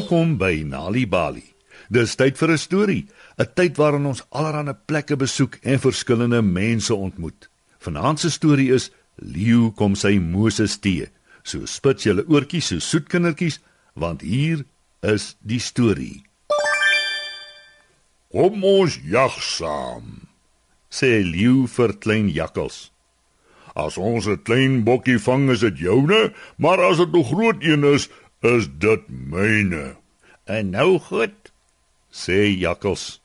Welkom by Nali Bali. Dis tyd vir 'n storie, 'n tyd waarin ons allerlei plekke besoek en verskillende mense ontmoet. Vanaand se storie is Leeu kom sy Moses tee. So spits julle oortjies so soet kindertjies, want hier is die storie. Kom ons jag saam, sê Leeu vir klein jakkals. As ons 'n klein bokkie vang, is dit joune, maar as dit 'n groot een is, is dit myne. En nou goed, sê jakkals.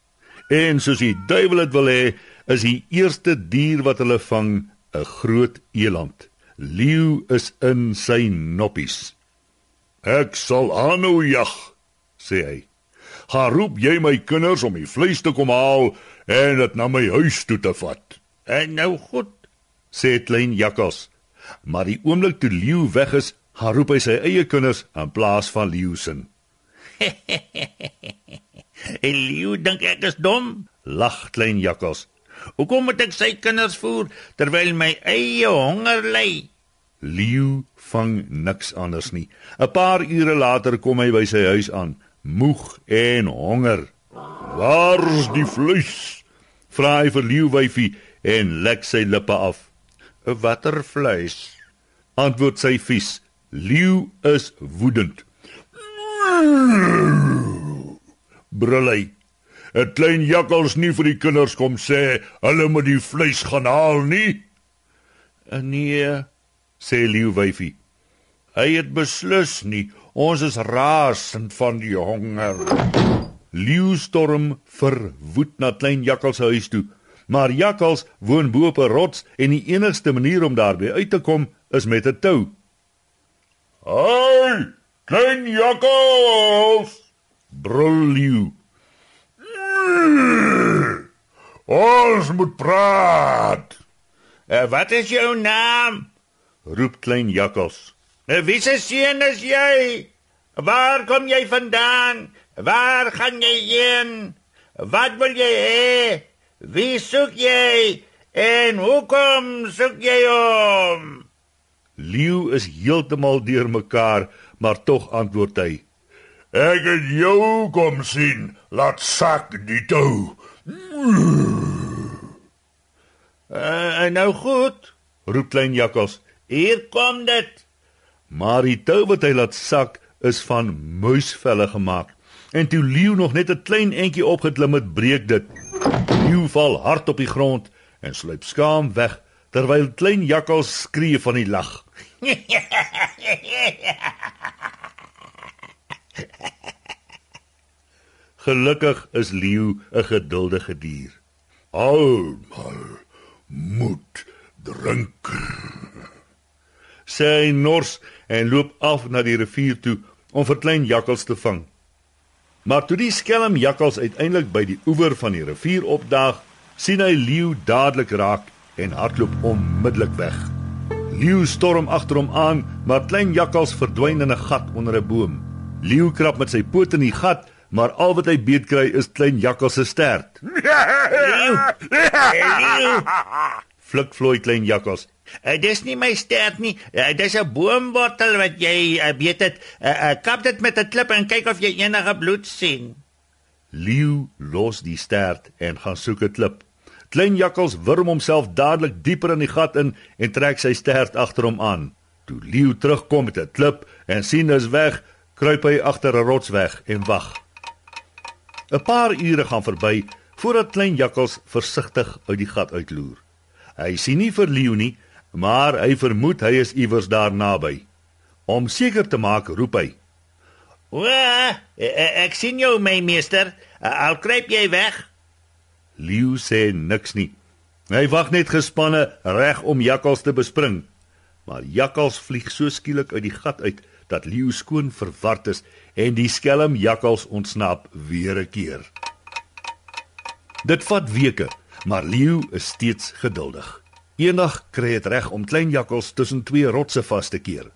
En soos die duiwel dit wil hê, is die eerste dier wat hulle vang 'n groot eland. Leeu is in sy noppies. Ek sal aanhou jag, sê hy. Gaan roep jy my kinders om die vleis te kom haal en dit na my huis toe te vat. en nou goed. sê klein jakkals. Maar die oomblik toe leeu weg is, gaan roep hy sy eie kinders in plaas van leeu se. Elio dink ek is dom. Lag klein jakkals. Hoekom moet ek sy kinders voer terwyl my eie honger ly? Leeu vang niks anders nie. 'n Paar ure later kom hy by sy huis aan, moeg en honger. Waar's die vleis? Vra hy vir leeuwyfie en lek sy lippe af. Watter vleis? Antwoord sy vies. Leeu is woedend. Brul hy. 'n Klein jakkals nie vir die kinders kom sê hulle moet die vleis gaan haal nie. Nee, sê leeuwyfie. Hy het beslis nie. Ons is rasend van die honger. Leeu storm verwoed na klein jakkals se huis toe. Maar jakkals woon bo op 'n rots en die enigste manier om daarby uit te kom is met 'n tou. Klein jakkals! Brul leeu. Ons moet praat. uh, wat is jou naam? Roep klein jakkals. Uh, wie se seun is jy? Waar kom jy vandaan? Waar gaan jy heen? Wat wil jy hê? Wie soek jy? En hoekom soek jy hom? Leeu is heeltemal deurmekaar, maar tog antwoord hy. Ek het jou kom sien. Laat sak die tou. Uh, nou goed, Roep klein jakkals. hier kom dit. Maar die tou wat hy laat sak is van muisvelle gemaak. En toe leeu nog net 'n klein entjie opgeklim het, breek dit. Leeu val hard op die grond en sluip skaam weg terwyl klein jakkals skree van die lag. Gelukkig is leeu 'n geduldige dier. Almal moet drink. Sê hy nors en loop af na die rivier toe om vir klein jakkals te vang. Maar toe die skelm jakkals uiteindelik by die oewer van die rivier opdaag, sien hy leeu dadelik raak en hardloop onmiddellik weg. Leeu storm agter hom aan, maar klein jakkals verdwyn in 'n gat onder 'n boom. Leeu krap met sy poot in die gat, maar al wat hy beet kry is klein jakkals se stert. Leeu. Leeu. Flik vloei klein jakkals. Uh, dis nie my stert nie. Uh, dis 'n boomwortel wat jy uh, weet dit. Uh, uh, kap dit met 'n klip en kyk of jy enige bloed sien. Leeu los die stert en gaan soek 'n klip. Klein jakkals wurm homself dadelik dieper in die gat in en trek sy stert agter hom aan. Toe leeu terugkom met 'n klip en sien is weg, kruip hy agter 'n rots weg en wag. 'n Paar ure gaan verby voordat klein jakkals versigtig uit die gat uitloer. Hy sien nie vir leeu nie, maar hy vermoed hy is iewers daar naby. Om seker te maak, roep hy: Wa, ek sien jou my meester. Al kruip jy weg. Leeu sê niks nie. Hy wag net gespanne reg om jakkals te bespring. Maar jakkals vlieg so skielik uit die gat uit dat Leeu skoon verward is en die skelm jakkals ontsnap weer 'n keer. Dit vat weke, maar Leeu is steeds geduldig. Eendag kry hy dit reg om klein jakkals tussen twee rotse vas te keer.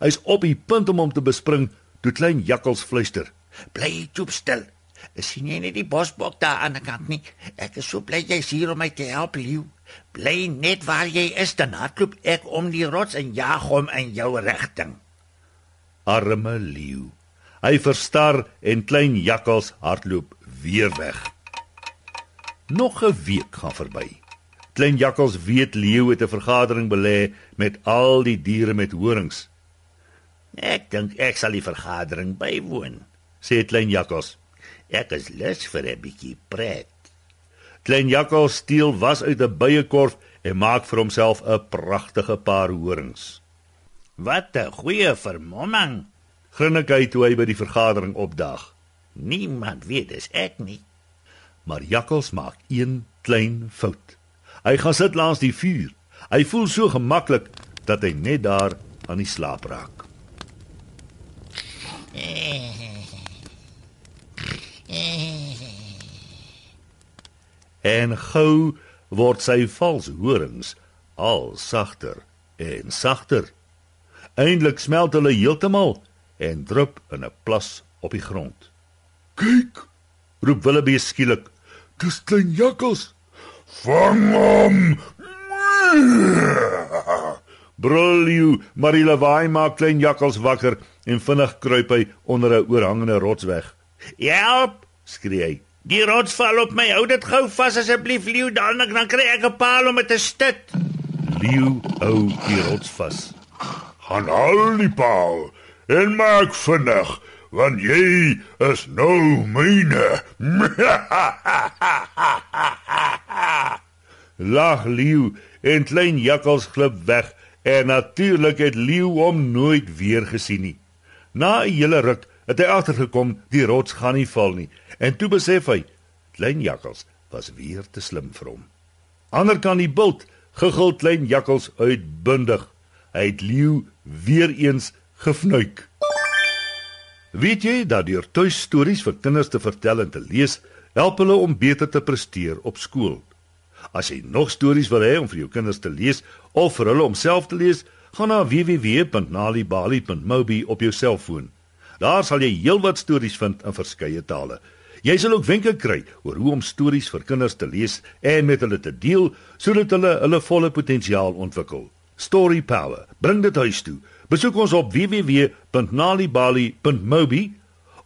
Hy's op die punt om hom te bespring toe klein jakkals fluister. Bly stil. Sien jy net die bosbok daar aan die kant nie? Ek is so bly jy's hier om my te help, Leeu. Bly net waar jy is, dan hardloop ek om die rots en jag hom in jou rigting. Arme leeu. Hy verstar en klein jakkals hardloop weer weg. Nog 'n week gaan verby. Klein jakkals weet leeu het 'n vergadering belê met al die diere met horings. Ek dink ek sal die vergadering bywoon, sê klein jakkals. Ek is lus vir 'n bietjie pret. Klein jakkals steel was uit 'n byekorf en maak vir homself 'n pragtige paar horings. Wat 'n goeie vermomming, grinnik hy toe hy by die vergadering opdag. Niemand weet dis ek nie. Maar Jakkals maak een klein fout. Hy gaan sit langs die vuur. Hy voel so gemaklik dat hy net daar aan die slaap raak. En gou word sy vals horings al sagter en sagter. Eindelik smelt hulle heeltemal en drup in 'n plas op die grond. "Kyk!" roep Willebee skielik. "Dis klein jakkals. Vang hom!" Brul jy, Marila Waai maak klein jakkals wakker en vinnig kruip hy onder 'n oorhangende rots weg. "Help!" skree hy. "Die rots val op my. Hou dit gou vas asseblief, leeu, dan dan kry ek 'n paal om dit te stit." Leeu hou die rots vas. "Gaan haal die paal en maak vinnig, want jy is nou myne." Lag leeu en klein jakkals glip weg en natuurlik het leeu hom nooit weer gesien nie. Na 'n hele ruk het hy agtergekom die rots gaan nie val nie en toe besef hy klein jakkals was weer te slim vir hom. Ander kan die bult gegil klein jakkals uitbundig. Hy het leeu weer eens gefnuik. Weet jy dat deur tuistories vir kinders te vertel en te lees, help hulle om beter te presteer op skool? As jy nog stories wil hê om vir jou kinders te lees of vir hulle om self te lees, gaan na www.nalibali.mobi op jou selfoon. Daar sal jy heelwat stories vind in verskeie tale. Jy sal ook wenke kry oor hoe om stories vir kinders te lees en met hulle te deel sodat hulle hulle volle potensiaal ontwikkel. Story Power. Bring dit huis toe. Besoek ons op www.nalibali.mobi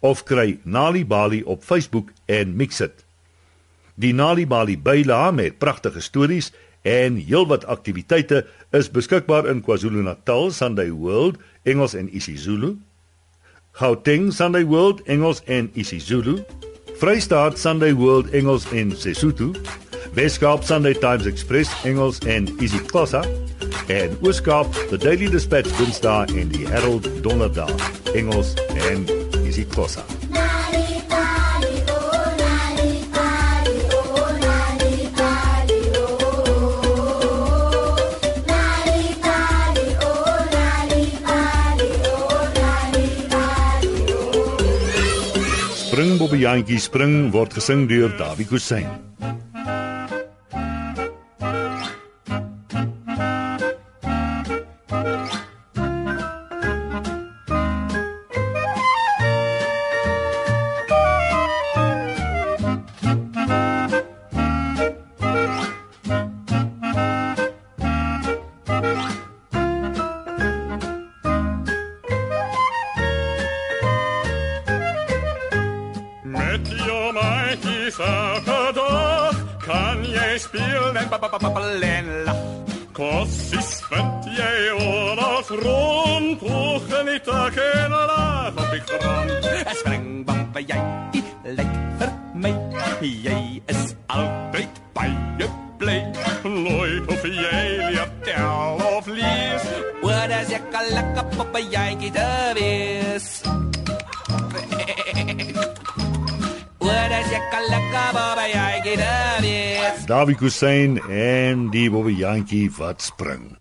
of kry Nalibali op Facebook en mix dit. Die Nalibali byla met pragtige stories en heelwat aktiwiteite is beskikbaar in KwaZulu-Natal Sunday World Engels en isiZulu. Gauteng Sunday World Engels en isiZulu. Vrystaat Sunday World Engels en Sesotho. Weskaap Sunday Times Express Engels en isiXhosa. En Ooskaap The Daily Dispatch Dinsdae en die Herald Donderdag Engels en isiXhosa. Spring Bobbejantjie spring word gesing deur Dawie Kusyn. Lag. Kossies vind jy oral rond, hoog in die tak en laag op die grond. Ek spring bang by jy, lyk vir my. Jy is altyd baie bly. Nooit hoef jy lief tel of lies. Wat as ek al lekker op by jy te Dawie Kusyn en die Bobbejantjie wat spring.